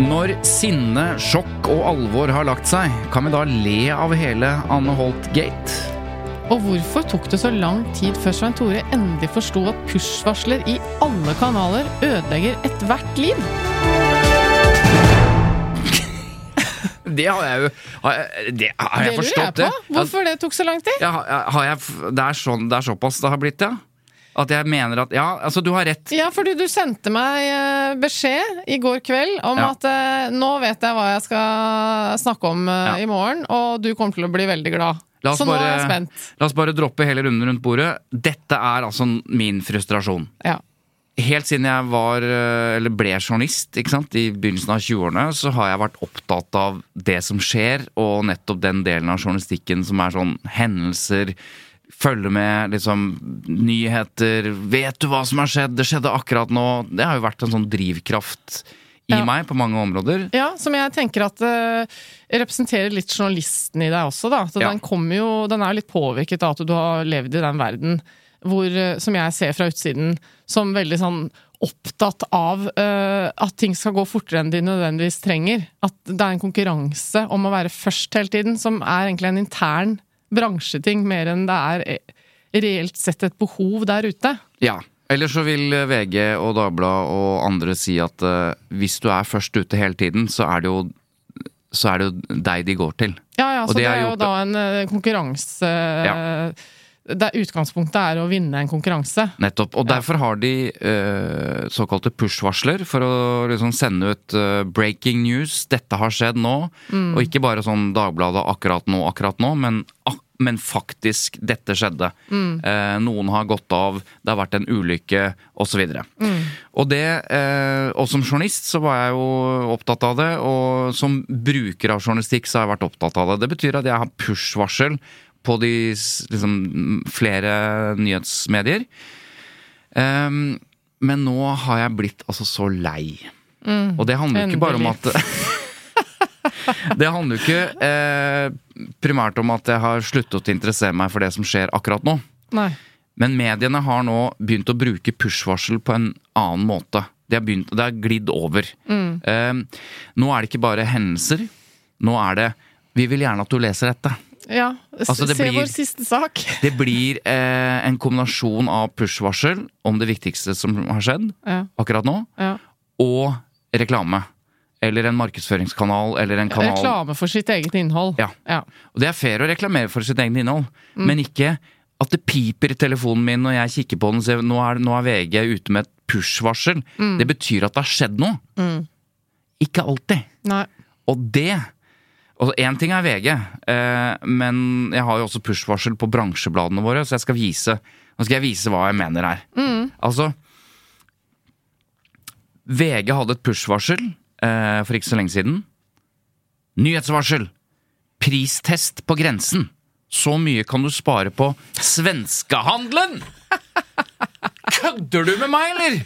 Når sinne, sjokk og alvor har lagt seg, kan vi da le av hele Anne Holt-gate? Og hvorfor tok det så lang tid før Svein Tore endelig forsto at push-varsler i alle kanaler ødelegger ethvert liv? Det har jeg jo Har jeg, det, har jeg det forstått, det? Hvorfor det tok så lang tid? Ja, har- har jeg, det, er sånn, det er såpass det har blitt, ja? At jeg mener at Ja, altså, du har rett. Ja, fordi du sendte meg eh, beskjed i går kveld om Ja. at eh, nå vet jeg hva jeg skal snakke om eh, Ja. i morgen, og du kommer til å bli veldig glad. La oss, Så nå er jeg spent. la oss bare droppe hele runden rundt bordet. Dette er altså min frustrasjon. Ja. Helt siden jeg var, eller ble journalist ikke sant? i begynnelsen av 20-årene, så har jeg vært opptatt av det som skjer, og nettopp den delen av journalistikken som er sånn hendelser, følge med, liksom nyheter, vet du hva som har skjedd, det skjedde akkurat nå. Det har jo vært en sånn drivkraft i Ja. meg på mange områder. Ja, som jeg tenker at uh, representerer litt journalisten i deg også, da. Så Ja. den kommer jo Den er litt påvirket av at du har levd i den verden hvor, eh, som jeg ser fra utsiden, som veldig sånn opptatt av uh, at ting skal gå fortere enn de nødvendigvis trenger. At det er en konkurranse om å være først hele tiden, som er egentlig en intern bransjeting, mer enn det er eh, reelt sett et behov der ute. Ja. Eller så vil eh, VG og Dagbladet og andre si at uh, hvis du er først ute hele tiden, så er det jo så er det jo deg de går til. Ja, ja, så det det er jo da en konkurranse Ja. Der utgangspunktet er å vinne en konkurranse. Nettopp. Og derfor har de uh, såkalte push-varsler for å liksom sende ut uh, breaking news. Dette har skjedd nå. Mm. Og ikke bare sånn Dagbladet akkurat nå, akkurat nå, men, ak men faktisk, dette skjedde. Mm. Uh, noen har gått av, det har vært en ulykke, osv. Mm. Og det, og som journalist så var jeg jo opptatt av det, og som bruker av journalistikk så har jeg vært opptatt av det. Det betyr at jeg har push-varsel på de liksom, flere nyhetsmedier. Um, men nå har jeg blitt altså så lei. og det handler jo ikke bare om at Det handler jo ikke eh, primært om at jeg har sluttet å interessere meg for det som skjer akkurat nå. Nei. Men mediene har nå begynt å bruke push-varsel på en annen måte. Det har, begynt, det har glidd over. Eh, nå er det ikke bare hendelser. Nå er det Vi vil gjerne at du leser dette. Ja, Altså, det se blir- vår siste sak. Det blir eh, en kombinasjon av push-varsel om det viktigste som har skjedd Ja, akkurat nå, ja. og reklame. Eller en markedsføringskanal, eller en kanal. Reklame for sitt eget innhold. Ja. Ja. Og det er fair å reklamere for sitt eget innhold, men ikke at det piper i telefonen min når jeg kikker på den og ser nå er, nå er VG ute med et push-varsel. Det betyr at det har skjedd noe. Ikke alltid. Nei. Og det og Én ting er VG, eh, men jeg har jo også push-varsel på bransjebladene våre, så jeg skal vise nå skal jeg vise hva jeg mener her. Altså VG hadde et push-varsel eh, for ikke så lenge siden. Nyhetsvarsel! Pristest på grensen! Så mye kan du spare på svenskehandelen! Kødder du med meg, eller?!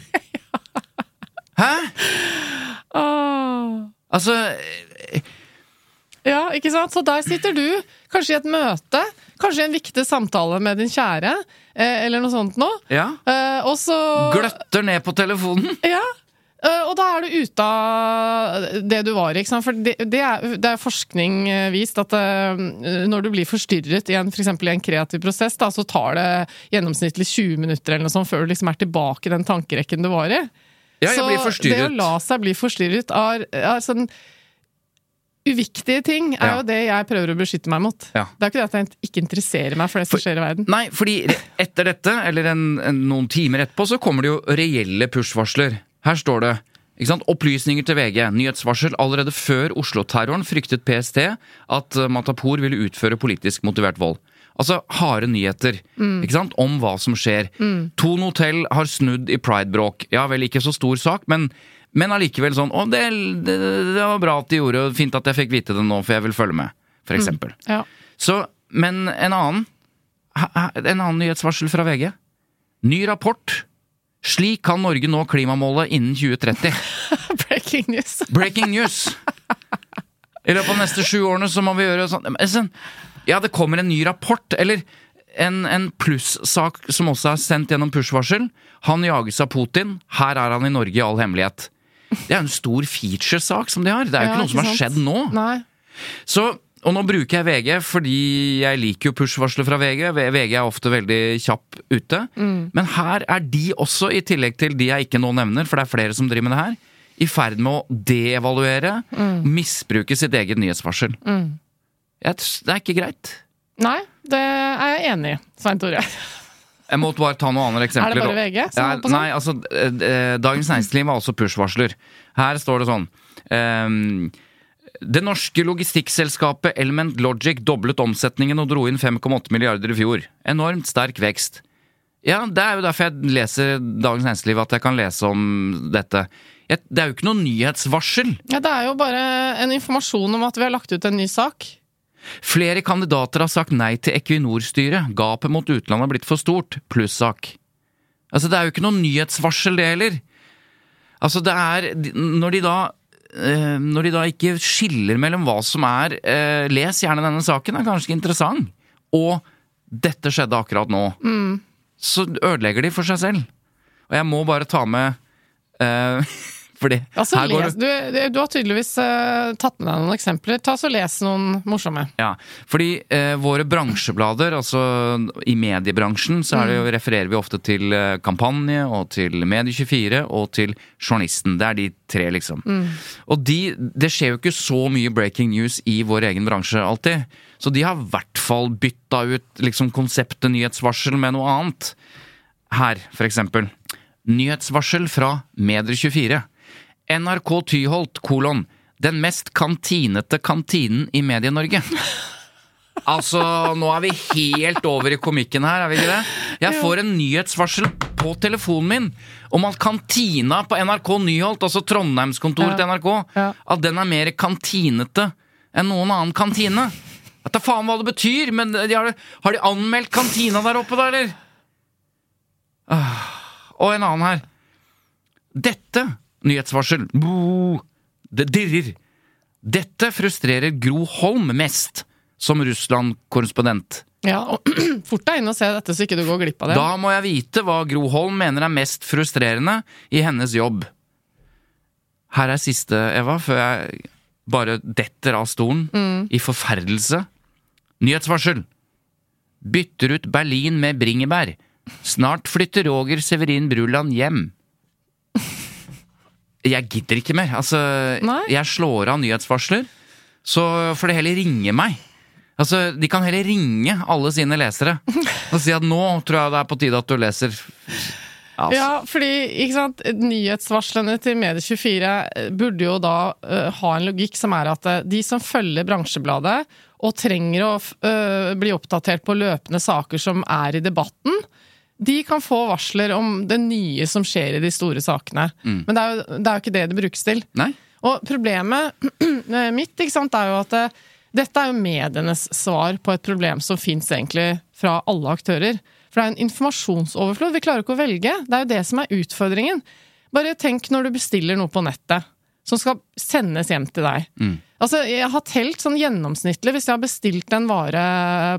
Hæ? Altså Ja, ikke sant? Så der sitter du, kanskje i et møte, kanskje i en viktig samtale med din kjære, eh, eller noe sånt noe. Ja. Eh, og så Gløtter ned på telefonen. Ja. Eh, Og da er du ute av det du var i. Ikke sant? For det, det, er, det er forskning eh, vist at eh, når du blir forstyrret i en, for i en kreativ prosess, da, så tar det gjennomsnittlig 20 minutter eller noe sånt før du liksom er tilbake i den tankerekken du var i. Ja, jeg blir forstyrret. så det å la seg bli forstyrret er, er sånn uviktige ting, er Ja. jo det jeg prøver å beskytte meg mot. Ja. Det er ikke det at jeg ikke interesserer meg for det som skjer i verden. Nei, fordi etter dette, eller en, en, noen timer etterpå, så kommer det jo reelle push-varsler. Her står det? Opplysninger til VG. Nyhetsvarsel. Allerede før Oslo-terroren fryktet PST at eh, Matapour ville utføre politisk motivert vold. Altså harde nyheter ikke sant? om hva som skjer. Thon hotell har snudd i pridebråk. Ja vel, ikke så stor sak, men, men allikevel sånn Å, det, det, det var bra at de gjorde, og fint at jeg fikk vite det nå, for jeg vil følge med. For eksempel. Ja. Så, men en annen En annen nyhetsvarsel fra VG. Ny rapport. Slik kan Norge nå klimamålet innen 2030. Breaking news. Breaking news! I løpet av de neste sju årene så må vi gjøre sånn sånn, Ja, det kommer en ny rapport, eller en, en plussak som også er sendt gjennom push-varsel. Han jages av Putin. Her er han i Norge i all hemmelighet. Det er en stor feature-sak som de har. Det er jo Ja, ikke noe som har skjedd nå. Nei. Så, og nå bruker jeg VG fordi jeg liker jo push-varsler fra VG. VG er ofte veldig kjapp ute. Men her er de også, i tillegg til de jeg ikke nå nevner, for det er flere som driver med det her, i ferd med å deevaluere, misbruke sitt eget nyhetsvarsel. Mm. det er ikke greit. Nei, det er jeg enig i, Svein Tore. Jeg måtte bare ta noen andre eksempler. Er det bare. VG som Ja, på sånn? Nei, altså eh, eh, Dagens Næringsliv var også push-varsler. Her står det sånn um, Det norske logistikkselskapet Element Logic doblet omsetningen og dro inn 5,8 milliarder i fjor. Enormt sterk vekst. Ja, det er jo derfor jeg leser Dagens Næringsliv, at jeg kan lese om dette. Det er jo ikke noe nyhetsvarsel. Ja, det er jo bare en informasjon om at vi har lagt ut en ny sak. Flere kandidater har sagt nei til Equinor-styret. Gapet mot utlandet har blitt for stort. Plussak. Altså, det er jo ikke noe nyhetsvarsel, det heller. Altså, det er Når de da eh, Når de da ikke skiller mellom hva som er eh, Les gjerne denne saken, er ganske interessant. Og dette skjedde akkurat nå. Så ødelegger de for seg selv. Og jeg må bare ta med eh, Fordi Altså, her går les, du, du har tydeligvis uh, tatt med deg noen eksempler. Ta så Les noen morsomme. Ja, fordi uh, våre bransjeblader, altså i mediebransjen, så det, jo- refererer vi ofte til uh, Kampanje og til Medie24 og til Journalisten. Det er de tre, liksom. Og de, det skjer jo ikke så mye breaking news i vår egen bransje alltid. Så de har i hvert fall bytta ut liksom, konseptet nyhetsvarsel med noe annet. Her, for eksempel. Nyhetsvarsel fra Medie24. NRK Tyholt, kolon. Den mest kantinete kantinen i Medie-Norge. Altså, nå er vi helt over i komikken her, er vi ikke det? Jeg får en nyhetsvarsel på telefonen min om at kantina på NRK Nyholt, altså Trondheimskontoret til NRK, at den er mer kantinete enn noen annen kantine. Jeg Vet da faen hva det betyr, men de har, har de anmeldt kantina der oppe, da, eller? Ah, Og en annen her. Dette, nyhetsvarsel, Boo. det dirrer. Dette frustrerer Gro Holm mest, som Russland-korrespondent. Ja, og Fort deg inn og se dette, så ikke du går glipp av det. Da må jeg vite hva Gro Holm mener er mest frustrerende i hennes jobb. Her er siste, Eva, før jeg bare detter av stolen i forferdelse. Nyhetsvarsel. Bytter ut Berlin med bringebær. Snart flytter Roger Severin Bruland hjem. Jeg gidder ikke mer. Altså, Nei. jeg slår av nyhetsvarsler, så får det heller ringe meg. Altså, De kan heller ringe alle sine lesere og si at nå tror jeg det er på tide at du leser. Ja, altså. Ja, fordi ikke sant, nyhetsvarslene til Medie24 burde jo da uh, ha en logikk som er at eh, de som følger bransjebladet og trenger å eh, bli oppdatert på løpende saker som er i debatten, de kan få varsler om det nye som skjer i de store sakene. Men det er, jo, det er jo ikke det det brukes til. Nei? Og problemet mitt ikke sant, er jo at det, dette er jo medienes svar på et problem som fins egentlig fra alle aktører. For det er en informasjonsoverflod. Vi klarer ikke å velge. Det er jo det som er utfordringen. Bare tenk når du bestiller noe på nettet som skal sendes hjem til deg. Altså, Jeg har telt sånn gjennomsnittlig hvis jeg har bestilt en vare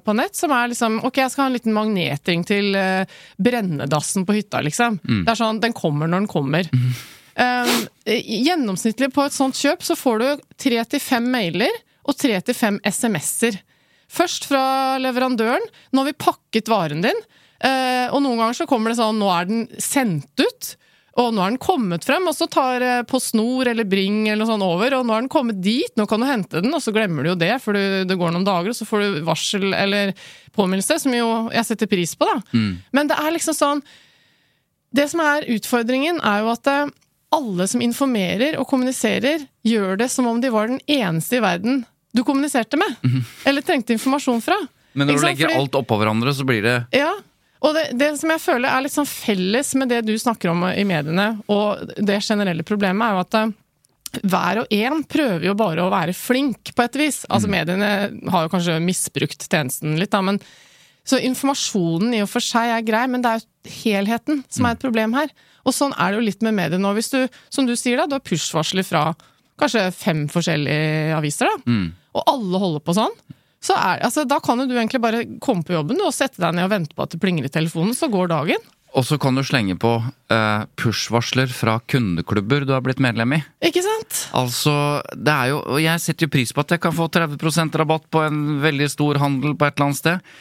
på nett som er liksom Ok, jeg skal ha en liten magnetring til uh, brennedassen på hytta, liksom. Det er sånn, Den kommer når den kommer. Um, eh, gjennomsnittlig på et sånt kjøp så får du tre til fem mailer og tre til fem SMS-er. Først fra leverandøren. 'Nå har vi pakket varen din'. Uh, og noen ganger så kommer det sånn 'Nå er den sendt ut'. Og nå er den kommet frem, og så tar på PostNord eller Bring eller noe sånt over, og nå er den kommet dit, nå kan du hente den, og så glemmer du jo det, for det går noen dager, og så får du varsel eller påminnelse, som jo jeg setter pris på, da. Men det er liksom sånn Det som er utfordringen, er jo at eh, alle som informerer og kommuniserer, gjør det som om de var den eneste i verden du kommuniserte med, eller trengte informasjon fra. Men når du legger Fordi- alt oppå hverandre, så blir det ja, og det, det som jeg føler er litt sånn felles med det du snakker om i mediene, og det generelle problemet, er jo at eh, hver og en prøver jo bare å være flink, på et vis. Altså Mediene har jo kanskje misbrukt tjenesten litt, da, men så informasjonen i og for seg er grei, men det er jo helheten som er et problem her. Og sånn er det jo litt med mediene nå. Hvis du, som du sier, da, du har push-varsler fra kanskje fem forskjellige aviser, da, og alle holder på sånn, så er, altså, da kan jo du egentlig bare komme på jobben og sette deg ned og vente på at det plinger i telefonen, så går dagen. Og så kan du slenge på eh, push-varsler fra kundeklubber du har blitt medlem i. Ikke sant? Altså, det er jo Og jeg setter jo pris på at jeg kan få 30% rabatt på en veldig stor handel på et eller annet sted.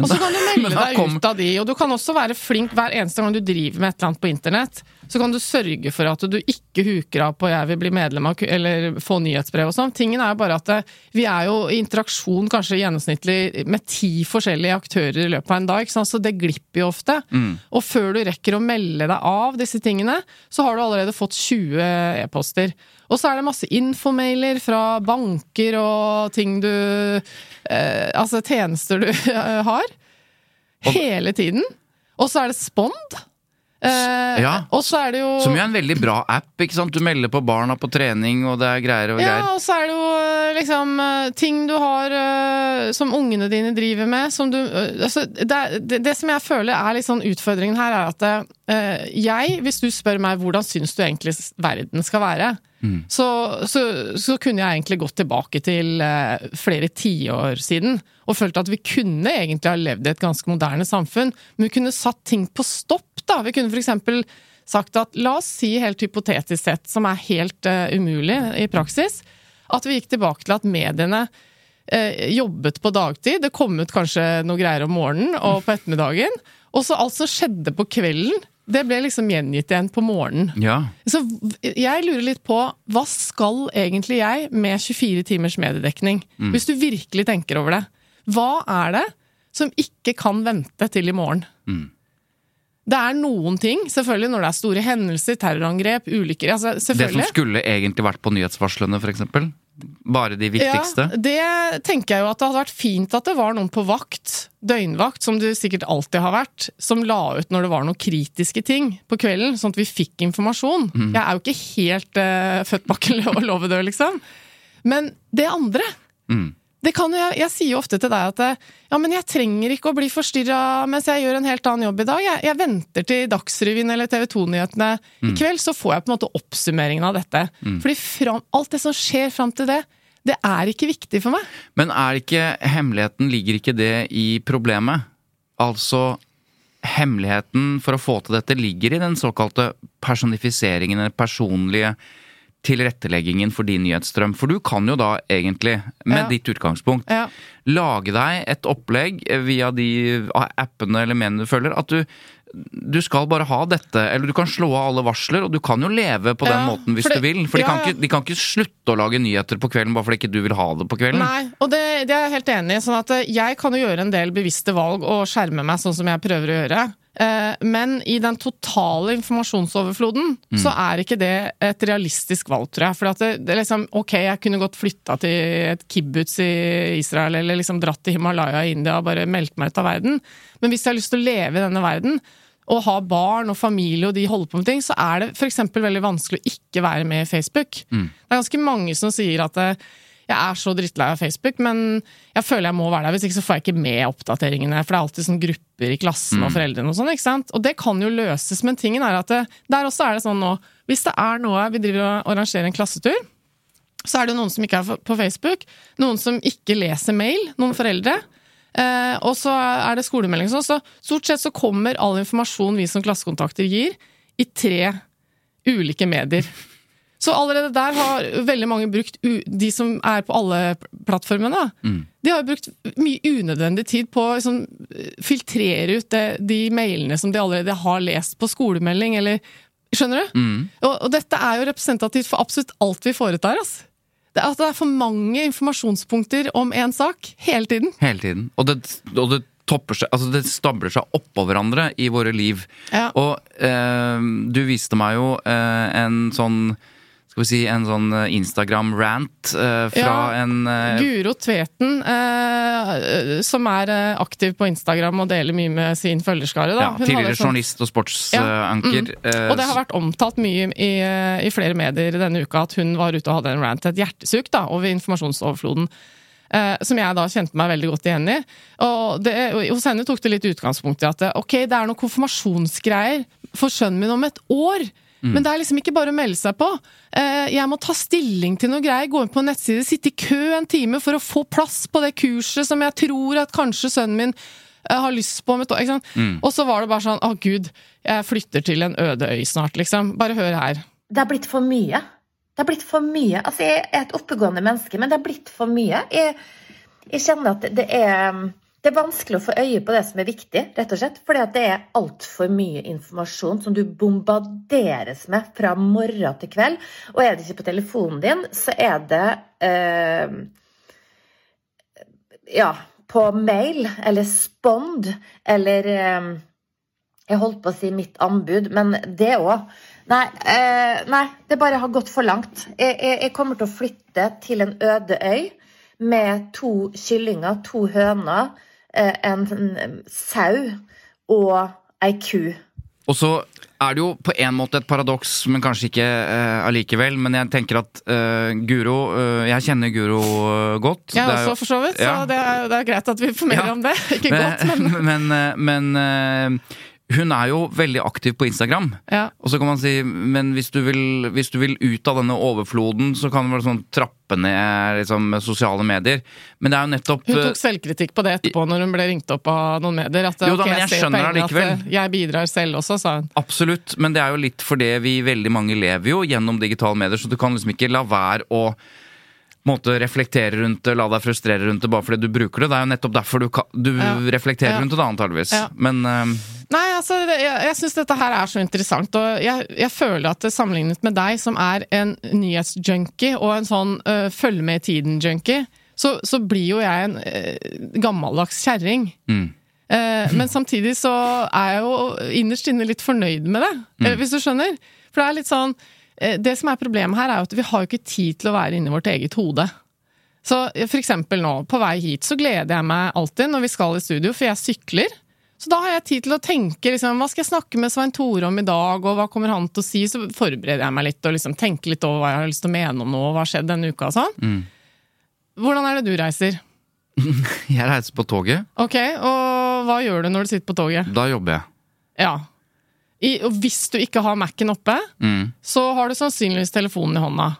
Og så kan du melde deg kom- ut av de, og du kan også være flink hver eneste gang du driver med et eller annet på internett. Så kan du sørge for at du ikke huker av på 'jeg vil bli medlem av ku-» eller få nyhetsbrev og sånn. Tingen er jo bare at eh, vi er jo i interaksjon kanskje gjennomsnittlig med ti forskjellige aktører i løpet av en dag, ikke sant? så det glipper jo ofte. Og før du rekker å melde deg av disse tingene, så har du allerede fått 20 e-poster. Og så er det masse infomailer fra banker og ting du eh, Altså tjenester du har. Hele tiden. Og så er det Spond. Eh, Ja. Og så er det jo Som jo er en veldig bra app. ikke sant? Du melder på barna på trening, og det er greier og Ja, greier. og så er det jo eh, liksom eh, ting du har eh, som ungene dine driver med, som du altså, det, det, det som jeg føler er sånn utfordringen her, er at eh, jeg, hvis du spør meg hvordan syns du egentlig verden skal være, så, så, så kunne jeg egentlig gått tilbake til eh, flere tiår siden og følt at vi kunne egentlig ha levd i et ganske moderne samfunn, men vi kunne satt ting på stopp, da. Vi kunne eksempel sagt at la oss si helt hypotetisk sett, som er helt eh, umulig i praksis, at vi gikk tilbake til at mediene eh, jobbet på dagtid. Det kom ut kanskje noe greier om morgenen og på ettermiddagen. Og så alt som skjedde på kvelden, det ble liksom gjengitt igjen på morgenen. Ja. Så jeg lurer litt på, hva skal egentlig jeg med 24 timers mediedekning? Hvis du virkelig tenker over det. Hva er det som ikke kan vente til i morgen? Det er noen ting, selvfølgelig når det er store hendelser, terrorangrep, ulykker altså Det som skulle egentlig vært på nyhetsvarslene, f.eks. Bare de viktigste. Ja, det tenker jeg jo at det hadde vært fint at det var noen på vakt, døgnvakt, som det sikkert alltid har vært, som la ut når det var noen kritiske ting på kvelden, sånn at vi fikk informasjon. Mm. Jeg er jo ikke helt uh, født bak en låvedør, liksom. Men det andre Mm. Det kan jeg, jeg sier jo ofte til deg at ja, men jeg trenger ikke å bli forstyrra mens jeg gjør en helt annen jobb i dag. Jeg, jeg venter til Dagsrevyen eller TV 2-nyhetene i kveld, så får jeg på en måte oppsummeringen av dette. Fordi fram, alt det som skjer fram til det, det er ikke viktig for meg. Men er ikke hemmeligheten Ligger ikke det i problemet? Altså Hemmeligheten for å få til dette ligger i den såkalte personifiseringen, den personlige tilretteleggingen for din nyhetsstrøm. For du kan jo da egentlig, med Ja. ditt utgangspunkt, Ja. lage deg et opplegg via de appene eller mediene du følger, at du du skal bare ha dette, eller du kan slå av alle varsler, og du kan jo leve på den Ja, måten hvis det- du vil. For de, kan ikke, de kan ikke slutte å lage nyheter på kvelden bare fordi ikke du vil ha det på kvelden. Nei, og det, det er jeg helt enig i. Sånn at jeg kan jo gjøre en del bevisste valg og skjerme meg sånn som jeg prøver å gjøre. Eh, Men i den totale informasjonsoverfloden så er ikke det et realistisk valg, tror jeg. For at det, det liksom, ok, jeg kunne godt flytta til et kibbutz i Israel, eller liksom dratt til Himalaya i India og bare meldt meg ut av verden. Men hvis jeg har lyst til å leve i denne verden, og ha barn og familie og de holder på med ting, så er det f.eks. veldig vanskelig å ikke være med i Facebook. Det er ganske mange som sier at eh, jeg er så drittlei av Facebook, men jeg føler jeg må være der. Hvis ikke så får jeg ikke med oppdateringene. For det er alltid sånn grupper i klassen og foreldrene og sånn. ikke sant? Og det kan jo løses, men tingen er at det, der også er det sånn nå Hvis det er noe vi driver og arrangerer en klassetur, så er det noen som ikke er på Facebook. Noen som ikke leser mail. Noen foreldre. Eh, og så er det skolemelding og sånn. Så stort sett så kommer all informasjon vi som klassekontakter gir, i tre ulike medier. Så allerede der har veldig mange brukt De som er på alle plattformene, Mm. de har brukt mye unødvendig tid på å liksom, filtrere ut det, de mailene som de allerede har lest på skolemelding, eller Skjønner du? Mm. Og, og dette er jo representativt for absolutt alt vi foretar oss. Det er at det er for mange informasjonspunkter om én sak hele tiden. Hele tiden. Og det, og det topper seg Altså, det stabler seg oppå hverandre i våre liv. Ja. Og eh, du viste meg jo eh, en sånn Skal vi si en sånn eh, Instagram-rant eh, fra Ja, en eh, Guro Tveten, eh, som er eh, aktiv på Instagram og deler mye med sin følgerskare. Ja, tidligere sånn... journalist og sportsanker. eh, Og det har vært omtalt mye i, i flere medier denne uka at hun var ute og hadde en rant, et hjertesuk, da, over informasjonsoverfloden. Eh, som jeg da kjente meg veldig godt igjen i. Og det, hos henne tok det litt utgangspunkt i at ok, det er noen konfirmasjonsgreier for sønnen min om et år. Men det er liksom ikke bare å melde seg på. Eh, jeg må ta stilling til noe greier, gå inn på en nettside, sitte i kø en time for å få plass på det kurset som jeg tror at kanskje sønnen min eh, har lyst på om et år. Ikke? Og så var det bare sånn å gud, jeg flytter til en øde øy snart, liksom. Bare hør her. Det har blitt for mye. Det har blitt for mye. Altså, jeg er et oppegående menneske, men det har blitt for mye. Jeg, jeg kjenner at det er, det er vanskelig å få øye på det som er viktig, rett og slett. Fordi det er altfor mye informasjon som du bombarderes med fra morgen til kveld. Og er det ikke på telefonen din, så er det eh, Ja, på mail eller Spond eller eh, Jeg holdt på å si mitt anbud, men det òg. Nei, eh, nei, det bare har gått for langt. Jeg, jeg, jeg kommer til å flytte til en øde øy med to kyllinger, to høner, en, en sau og ei ku. Og så er det jo på en måte et paradoks, men kanskje ikke uh, allikevel. Men jeg tenker at uh, Guro uh, Jeg kjenner Guro eh, godt. Jeg Det er jo- også, for så vidt, Ja. så det er, det er greit at vi får mer Ja. om det. Ikke godt, men men, eh, men eh, hun er jo veldig aktiv på Instagram. ja. Og så kan man si, men hvis du vil, hvis du vil ut av denne overfloden, så kan du vel sånn trappe ned liksom, sosiale medier. Men det er jo nettopp Hun eh, tok selvkritikk på det etterpå når hun ble ringt opp av noen medier. At Jo da, okay, men jeg jeg skjønner det likevel. Eh, jeg bidrar selv også, sa hun. Absolutt, men det er jo litt fordi vi veldig mange lever jo gjennom digitale medier, så du kan liksom ikke la være å måte reflektere rundt det, la deg frustrere rundt det bare fordi du bruker det. Det er jo nettopp derfor du, du Ja. reflekterer Ja. rundt det, antageligvis. Ja. Men eh, Nei, altså, jeg, jeg syns dette her er så interessant, og jeg, jeg føler at det sammenlignet med deg, som er en nyhetsjunkie og en sånn uh, følge med i tiden-junkie, så, så blir jo jeg en uh, gammeldags kjerring. mm. Uh, men samtidig så er jeg jo innerst inne litt fornøyd med det, mm. hvis du skjønner. For det er litt sånn eh, Det som er problemet her, er at vi har jo ikke tid til å være inni vårt eget hode. Så eh, for eksempel nå, på vei hit, så gleder jeg meg alltid når vi skal i studio, for jeg sykler. Så da har jeg tid til å tenke liksom, hva skal jeg snakke med Svein Tore om i dag, og hva kommer han til å si? Så forbereder jeg meg litt og liksom tenker litt over hva jeg har lyst til å mene om noe, og hva har skjedd denne uka og sånn. Hvordan er det du reiser? jeg reiser på toget. Ok, og hva gjør du når du sitter på toget? Da jobber jeg. Ja. I, og hvis du ikke har Mac-en oppe, Mm. så har du sannsynligvis telefonen i hånda.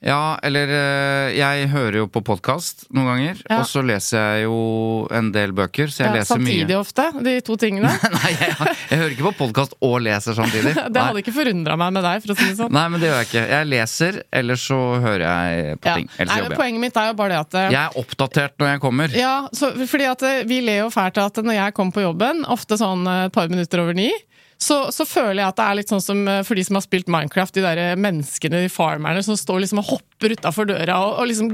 Ja, eller eh, jeg hører jo på podkast noen ganger, Ja. og så leser jeg jo en del bøker, så jeg Ja, leser samtidig mye. ofte, de to tingene. Nei, jeg, jeg hører ikke på podkast og leser samtidig. Det hadde ikke forundra meg med deg, for å si det sånn. Nei, men det gjør jeg ikke. Jeg leser, eller så hører jeg på Ja. ting. Eller så jobber jeg. poenget mitt er jo bare det at eh, Jeg er oppdatert når jeg kommer. Ja, så, fordi at eh, vi ler jo fælt av at når jeg kommer på jobben, ofte sånn et par minutter over ni, så, så føler jeg at det er litt sånn som eh, for de som har spilt Minecraft, de der menneskene, de farmerne, som står liksom og hopper utafor døra og, og liksom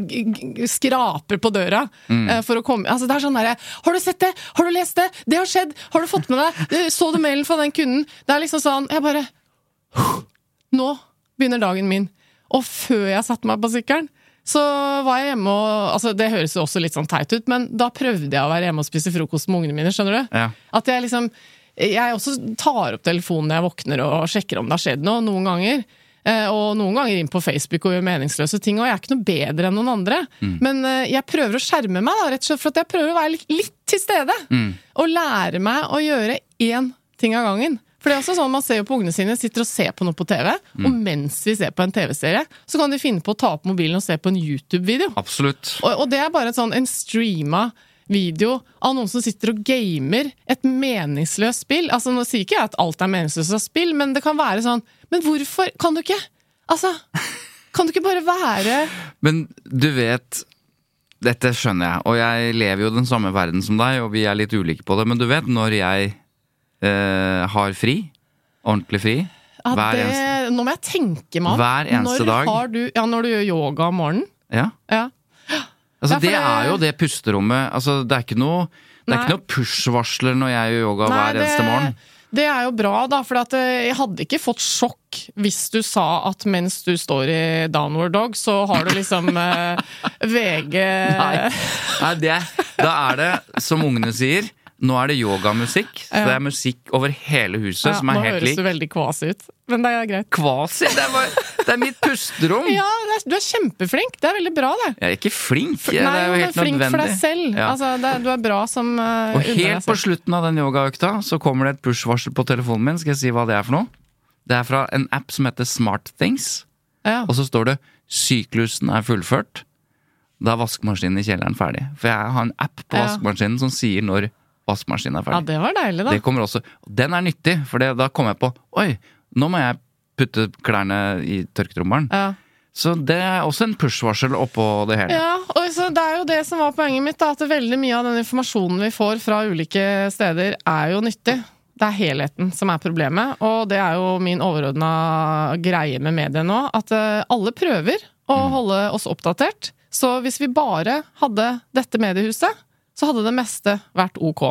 skraper på døra eh, for å komme Altså det er sånn derre Har du sett det? Har du lest det? Det har skjedd! Har du fått med deg? Eh, Så du mailen fra den kunden? Det er liksom sånn Jeg bare Nå begynner dagen min. Og før jeg satte meg på sykkelen, så var jeg hjemme og altså Det høres jo også litt sånn teit ut, men da prøvde jeg å være hjemme og spise frokost med ungene mine. skjønner du? Ja. At jeg liksom Jeg også tar opp telefonen når jeg våkner og sjekker om det har skjedd noe, noen ganger. Eh, Og noen ganger inn på Facebook og gjør meningsløse ting. Og jeg er ikke noe bedre enn noen andre. Men eh, jeg prøver å skjerme meg, da, rett og slett for at jeg prøver å være litt, litt til stede. Og lære meg å gjøre én ting av gangen. For det er også sånn Man ser jo på ungene sine sitter og ser på noe på TV, og mens vi ser på en TV-serie, så kan de finne på å ta opp mobilen og se på en YouTube-video. Absolutt. Og, og det er bare et sånn, en streama video av noen som sitter og gamer et meningsløst spill. Altså Nå sier ikke jeg at alt er meningsløst av spill, men det kan være sånn Men hvorfor kan du ikke? Altså, Kan du ikke bare være Men du vet Dette skjønner jeg, og jeg lever jo den samme verden som deg, og vi er litt ulike på det, men du vet når jeg eh, har fri, ordentlig fri, at hver det, eneste Nå må jeg tenke meg om. Hver eneste når dag. Har du, ja, når du gjør yoga om morgenen. Ja. Ja. Altså, det er jo det pusterommet. Altså, det er ikke noe det er ikke noe push-varsler når jeg gjør yoga Nei, hver eneste morgen. Det er jo bra, da, for eh, jeg hadde ikke fått sjokk hvis du sa at mens du står i downward dog, så har du liksom eh, VG Nei, Nei det, da er det, som ungene sier, nå er det yogamusikk. Så det er musikk over hele huset Ja, som er helt lik. Nå høres du veldig kvasi ut, men det er greit. Kvasi! Det er, bare, det er mitt pusterom! Ja, det er, du er kjempeflink. Det er veldig bra, det. Jeg er ikke flink, det Nei, er jo helt flink nødvendig. for deg selv. Ja. Altså, det, du er bra som uh, Og helt på slutten av den yogaøkta så kommer det et push-varsel på telefonen min. Skal jeg si hva det er for noe? Det er fra en app som heter SmartThings. Ja. Og så står det 'syklusen er fullført'. Da er vaskemaskinen i kjelleren ferdig. For jeg har en app på Ja. vaskemaskinen som sier når vaskemaskinen er ferdig. ja, det var deilig, da. det kommer også. Den er nyttig, for det, da kommer jeg på Oi, nå må jeg putte klærne i tørketrommelen. Ja. Så det er også en push-varsel oppå det hele. Ja, og Det er jo det som var poenget mitt, da, at veldig mye av den informasjonen vi får fra ulike steder, er jo nyttig. Det er helheten som er problemet, og det er jo min overordna greie med mediet nå. At eh, alle prøver å holde oss oppdatert. Så hvis vi bare hadde dette mediehuset, så hadde det meste vært ok.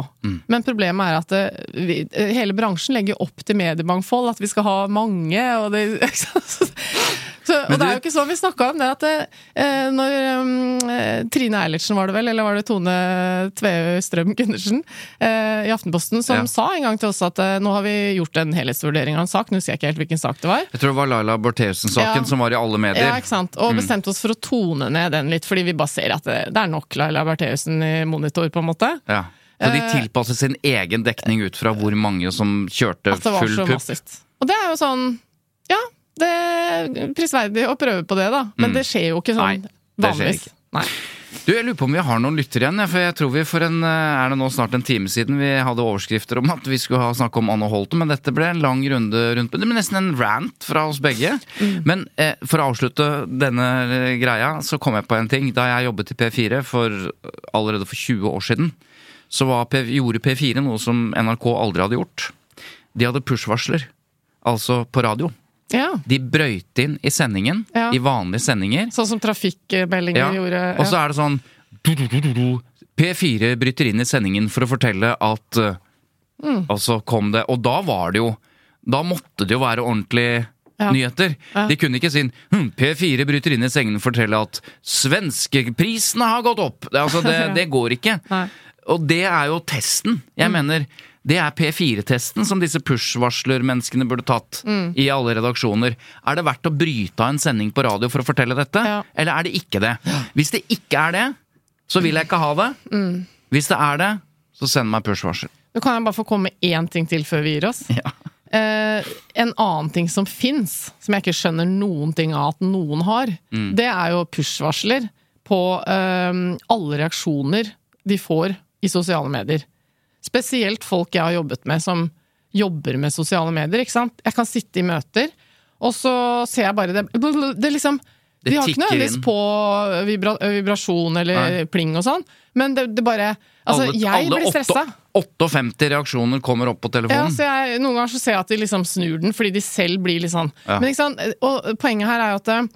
Men problemet er at det, vi, hele bransjen legger opp til mediemangfold, at vi skal ha mange, og det så, og det er jo ikke sånn vi snakka om det at det, eh, når um, Trine Eilertsen var det vel, eller var det Tone Tveø Strøm Gundersen eh, i Aftenposten som Ja. sa en gang til oss at eh, nå har vi gjort en helhetsvurdering av en sak, nå husker jeg ikke helt hvilken sak det var. Jeg tror det var Laila Bortheussen-saken Ja. som var i alle medier. Ja, ikke sant? Og bestemte oss for å tone ned den litt, fordi vi bare ser at det, det er nok Laila Bertheussen i monitor, på en måte. Ja. Så de Eh, tilpasset sin egen dekning ut fra hvor mange som kjørte At det var så massivt. Og det er jo sånn Ja, det er prisverdig å prøve på det, da. Men det skjer jo ikke sånn Mm. Nei, vanligvis. Nei. Du, Jeg lurer på om vi har noen lyttere igjen. For jeg tror vi for en, eh, Er det nå snart en time siden vi hadde overskrifter om at vi skulle ha snakke om Anne Holte, men dette ble en lang runde rundt Det ble nesten en rant fra oss begge. Men eh, for å avslutte denne eh, greia, så kom jeg på en ting. Da jeg jobbet i P4 for allerede for 20 år siden, så var P, gjorde P4 noe som NRK aldri hadde gjort. De hadde push-varsler. Altså på radio. Ja. De brøyt inn i sendingen, Ja. i vanlige sendinger. Sånn som trafikkmeldinger Ja. gjorde. Og så er det sånn du, du, du, du, du. P4 bryter inn i sendingen for å fortelle at uh, Mm. Og så kom det Og da var det jo Da måtte det jo være ordentlige Ja. nyheter. De kunne ikke si hm, P4 bryter inn i sengen og forteller at svenskeprisene har gått opp. Det, altså, det, det går ikke. Og det er jo testen. Jeg Mm. mener det er P4-testen som disse push-varsler-menneskene burde tatt Mm. i alle redaksjoner. Er det verdt å bryte av en sending på radio for å fortelle dette, Ja. eller er det ikke det? Hvis det ikke er det, så vil jeg ikke ha det. Mm. Hvis det er det, så send meg push-varsel. Nå kan jeg bare få komme med én ting til før vi gir oss. Ja. Eh, en annen ting som fins, som jeg ikke skjønner noen ting av at noen har, Mm. det er jo push-varsler på eh, alle reaksjoner de får i sosiale medier. Spesielt folk jeg har jobbet med som jobber med sosiale medier. ikke sant? Jeg kan sitte i møter, og så ser jeg bare det Det er liksom De har ikke nødvendigvis på vibra, vibrasjon eller Nei. pling og sånn, men det, det bare Altså, alle, jeg alle blir stressa. 58 reaksjoner kommer opp på Ja, telefonen. så jeg, Noen ganger så ser jeg at de liksom snur den, fordi de selv blir litt sånn Ja. Men ikke sant, og Poenget her er jo at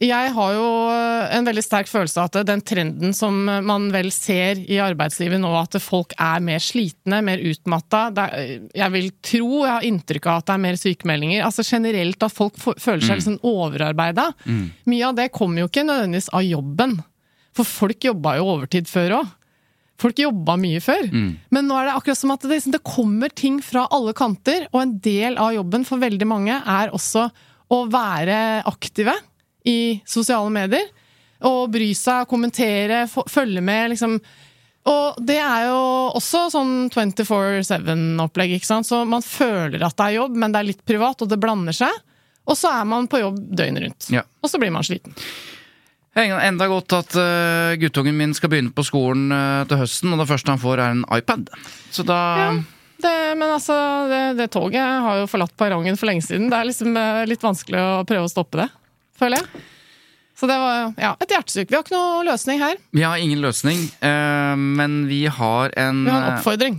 jeg har jo eh, en veldig sterk følelse av at den trenden som man vel ser i arbeidslivet nå, at folk er mer slitne, mer utmatta Jeg vil tro, jeg har inntrykk av at det er mer sykemeldinger. Altså generelt at folk føler seg litt sånn overarbeida. Mye av det kommer jo ikke nødvendigvis av jobben. For folk jobba jo overtid før òg. Folk jobba mye før. Men nå er det akkurat som at det, liksom, det kommer ting fra alle kanter, og en del av jobben for veldig mange er også å være aktive i sosiale medier. Og bry seg, kommentere, følge med, liksom. Og det er jo også sånn 24-7-opplegg, ikke sant. Så man føler at det er jobb, men det er litt privat, og det blander seg. Og så er man på jobb døgnet rundt. Ja. Og så blir man sliten. Enda godt at uh, guttungen min skal begynne på skolen uh, til høsten, og det første han får er en iPad. Så da Ja. Det, men altså, det, det toget har jo forlatt perrongen for lenge siden. Det er liksom eh, litt vanskelig å prøve å stoppe det, føler jeg. Så det var ja, et hjertesukk. Vi har ikke noe løsning her. Vi har ingen løsning, eh, men vi har en Vi har en eh, oppfordring.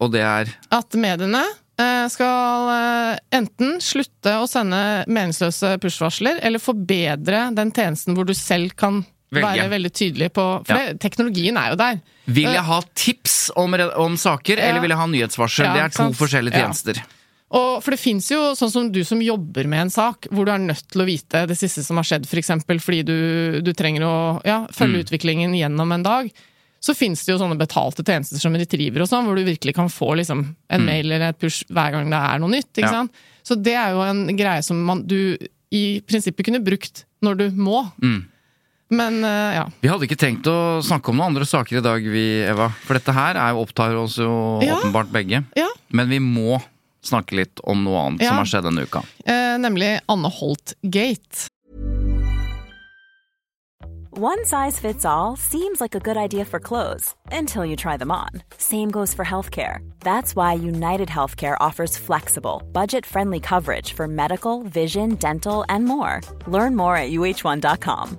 Og det er At mediene eh, skal eh, enten slutte å sende meningsløse push-varsler, eller forbedre den tjenesten hvor du selv kan Velge. være veldig tydelig på For Ja. det, teknologien er jo der. Vil jeg ha tips om, om saker, Ja. eller vil jeg ha nyhetsvarsel? Det er to sant. forskjellige tjenester. Og for det fins jo, sånn som du som jobber med en sak, hvor du er nødt til å vite det siste som har skjedd, for eksempel fordi du, du trenger å ja, følge Mm. utviklingen gjennom en dag. Så fins det jo sånne betalte tjenester som Retriever og sånn, hvor du virkelig kan få liksom, en mail eller et push hver gang det er noe nytt. ikke Mm. Ja. sant? Så det er jo en greie som man, du i prinsippet kunne brukt når du må. Mm. Men uh, ja. Vi hadde ikke tenkt å snakke om noen andre saker i dag, vi, Eva. For dette her er jo, opptar oss jo Ja. åpenbart begge. ja. Men vi må snakke litt om noe annet Ja. som har skjedd denne uka. Eh, nemlig Anne Holt-gate. One size fits all seems like a good idea for clothes until you try them on. Same goes for healthcare. That's why United Healthcare offers flexible, budget friendly coverage for medical, vision, dental, and more. Learn more at uh1.com.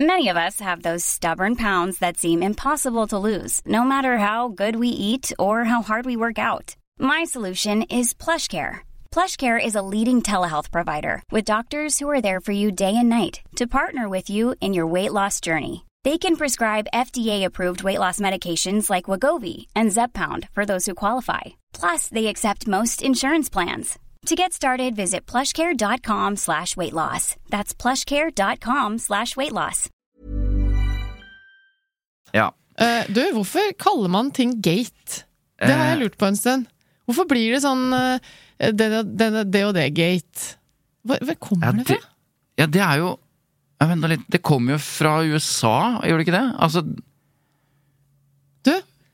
Many of us have those stubborn pounds that seem impossible to lose, no matter how good we eat or how hard we work out. My solution is PlushCare. PlushCare is a leading telehealth provider with doctors who are there for you day and night to partner with you in your weight loss journey. They can prescribe FDA-approved weight loss medications like Wagovi and Zepbound for those who qualify. Plus, they accept most insurance plans. To get started, visit plushcare.com slash weight loss. That's plushcare.com slash weight loss. Ja. Eh, du, hvorfor kaller man ting gate? Det har jeg Eh. lurt på en stund. Hvorfor blir det sånn eh, det, det, det, det og det gate? Hvor, hvor kommer Ja, det det, fra? ja, det er jo Vent da litt. Det kommer jo fra USA, gjør det ikke det? Altså, Du,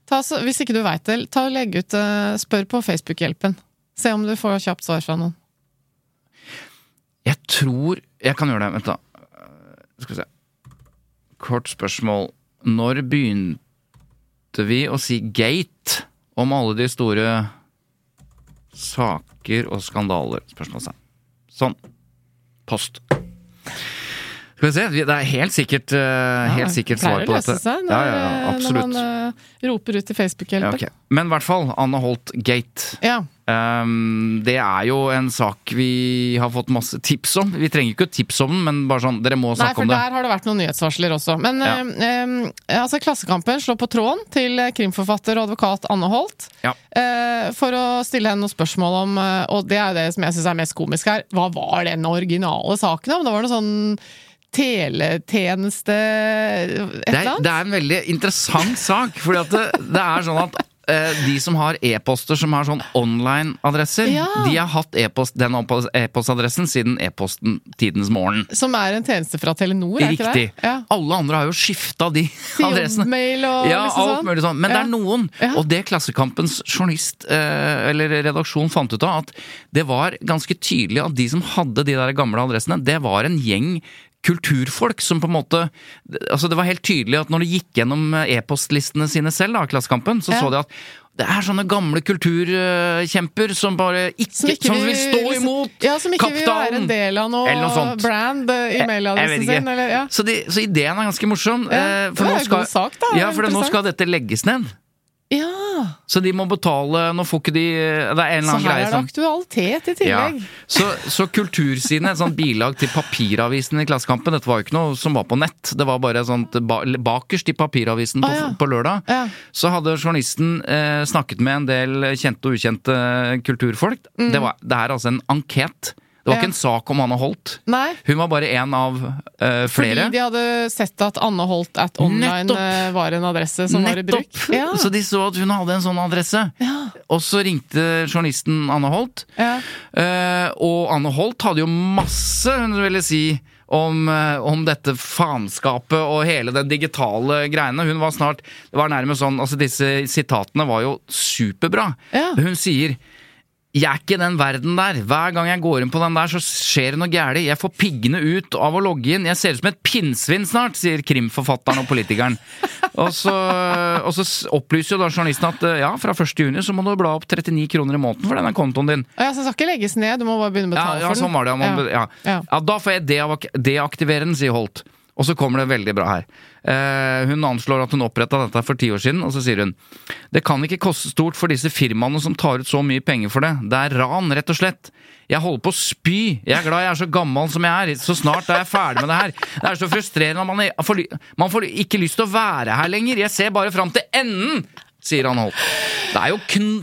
ta, hvis ikke du veit det, ta og legg ut eh, Spør på Facebook-hjelpen. Se om du får kjapt svar fra noen. jeg tror Jeg kan gjøre det. Vent, da. Skal vi se. Kort spørsmål. Når begynte vi å si gate om alle de store saker og skandaler? Spørsmålstegn. Sånn. Post. Skal vi se. Det er helt sikkert, uh, helt sikkert svar på dette. seg når, ja, ja, ja, eh, når man uh, roper ut i Facebook-hjelpen. ok. Men i hvert fall, Anne Holt Gate. Ja. Um, det er jo en sak vi har fått masse tips om. Vi trenger ikke tips om den, men bare sånn, dere må snakke Nei, om det. Nei, for der har det vært noen nyhetsvarsler også. Men Ja. um, altså Klassekampen slår på tråden til krimforfatter og advokat Anne Holt Ja. uh, for å stille henne noen spørsmål om eh, Og det er jo det som jeg syns er mest komisk her. Hva var den originale saken om? Det var noe sånn teletjeneste Et eller er, annet? det er en veldig interessant sak, fordi at det, det er sånn at de som har e-poster som har sånn online-adresser, Ja. de har hatt e-post, den e-postadressen siden e-posten Tidens Morgen. Som er en tjeneste fra Telenor, er ikke Riktig. det? Ja. Alle andre har jo skifta de adressene. Mail og Ja, liksom alt sånn. mulig sånn. Men det er noen, Ja. og det Klassekampens journalist eh, eller redaksjon fant ut av, at det var ganske tydelig at de som hadde de der gamle adressene, det var en gjeng kulturfolk som på en måte Altså Det var helt tydelig at når de gikk gjennom e-postlistene sine selv, da, Klassekampen, så Ja. så de at det er sånne gamle kulturkjemper som bare ikke Som, vil stå imot ja, som ikke vil være en del av noe noe brand eh, i mailadressen vet ikke. sin. Eller, ja. Så, de, så ideen er ganske morsom. Ja, eh, for det er en skal, god sak, da. Ja, for nå skal dette legges ned. Ja, Så de må betale Nå får ikke de Det er en eller så her greie er det aktualitet i ja. tillegg. Så, så Kultursiden, et sånt bilag til papiravisen i Klassekampen, dette var jo ikke noe som var på nett, det var bare sånt bakerst i papiravisen på, Ah, ja. på lørdag. Ja. Så hadde journalisten eh, snakket med en del kjente og ukjente kulturfolk. Det, var, det er altså en anket. Det var. Ja. ikke en sak om Anne Holt. Nei, Hun var bare en av uh, flere. fordi de hadde sett at Anne Holt at online Nettopp. eh, var en adresse som var i bruk. Ja. Så de så at hun hadde en sånn adresse. Ja. Og så ringte journalisten Anne Holt. Ja. Eh, og Anne Holt hadde jo masse, hun ville si, om, om dette faenskapet og hele den digitale greiene. Hun var snart Det var nærmest sånn Altså, disse sitatene var jo superbra. Ja. Hun sier jeg er ikke i den verden der. Hver gang jeg går inn på den der, så skjer det noe gærent. Jeg får piggene ut av å logge inn. Jeg ser ut som et pinnsvin snart, sier krimforfatteren og politikeren. Og så, og så opplyser jo da journalisten at eh, ja, fra 1. juni så må du bla opp 39 kroner i måneden for denne kontoen din. Ja, Så skal ikke legges ned, du må bare begynne å betale ja for den. sånn var det. Ja, ja. Ja. Ja, da får jeg deaktivere den, sier Holt. Og så kommer det veldig bra her. Eh, hun anslår at hun oppretta dette for ti år siden, og så sier hun Det kan ikke koste stort for disse firmaene som tar ut så mye penger for det. Det er ran, rett og slett. Jeg holder på å spy. Jeg er glad jeg er så gammel som jeg er. Så snart er jeg ferdig med det her. Det er så frustrerende man, er, man får ikke lyst til å være her lenger. Jeg ser bare fram til enden, sier han Holt. Det er jo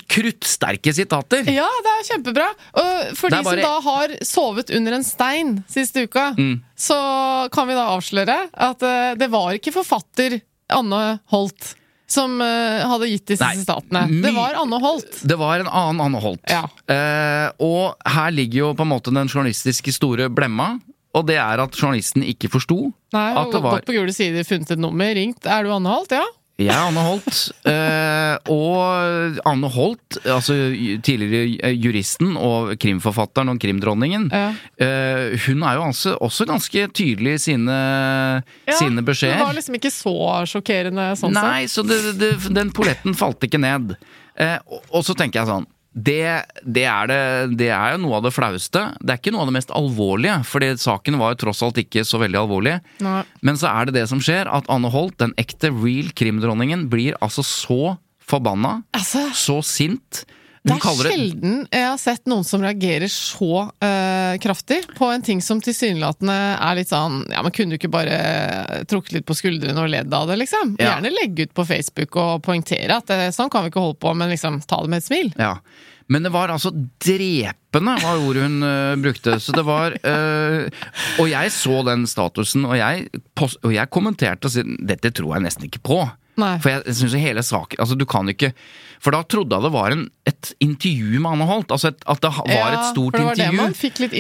kruttsterke sitater. Ja, det er kjempebra. Og for de bare- som da har sovet under en stein siste uka, Mm. så kan vi da avsløre at eh, det var ikke forfatter Anne Holt som eh, hadde gitt disse Nei, sitatene. Det var Anne Holt. Det var en annen Anne Holt. Ja. Eh, og her ligger jo på en måte den journalistiske store blemma. Og det er at journalisten ikke forsto at det var Gått på gule sider, funnet et nummer, ringt. Er du Anne Holt? Ja. Jeg er Anne Holt. eh, og Anne Holt, altså tidligere juristen og krimforfatteren og krimdronningen, Ja. eh, hun er jo altså også ganske tydelig i sine, sine Det var liksom ikke så sjokkerende sånn Nei, så det, det, den polletten falt ikke ned. Eh, og så tenker jeg sånn det, det, er det, det er jo noe av det flaueste. Det er ikke noe av det mest alvorlige, fordi saken var jo tross alt ikke så veldig alvorlig. Nei. Men så er det det som skjer, at Anne Holt, den ekte real krimdronningen, blir altså så forbanna, Altså, så sint. Det er sjelden jeg har sett noen som reagerer så uh, kraftig på en ting som tilsynelatende er litt sånn Ja, men kunne du ikke bare trukket litt på skuldrene og ledd av det, liksom? Ja. Gjerne legge ut på Facebook og poengtere at det, sånn kan vi ikke holde på, men liksom ta det med et smil. Ja. Men det var altså drepende, var ordet hun uh, brukte. Så det var uh, Og jeg så den statusen, og jeg, og jeg kommenterte og sa dette tror jeg nesten ikke på. Nei. For jeg syns hele saken Altså, du kan ikke For da trodde jeg det var en, et intervju med Anne Holt. Altså et, at det var Ja, et stort intervju.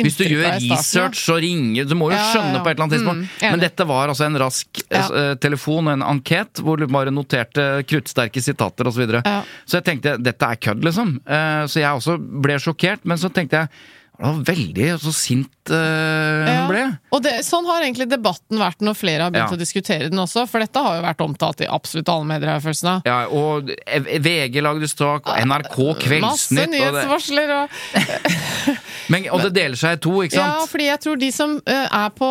Hvis du gjør research, så ringer Du må jo Ja, skjønne ja. på et eller annet tidspunkt. Mm. Men dette var altså en rask eh, telefon og en anket hvor du bare noterte kruttsterke sitater osv. Så, videre. Ja. så jeg tenkte dette er kødd, liksom. Uh, så jeg også ble sjokkert. Men så tenkte jeg det var veldig så sint eh, hun ble. Og det, sånn har egentlig debatten vært når flere har begynt Ja. å diskutere den også, for dette har jo vært omtalt i absolutt alle medier, har jeg følelsen av. Ja, og VG lagde strak, og NRK Masse Kveldsnytt og det, nyhetsvarsler og men, og det deler seg i to, ikke sant? Ja, fordi jeg tror de som eh, er på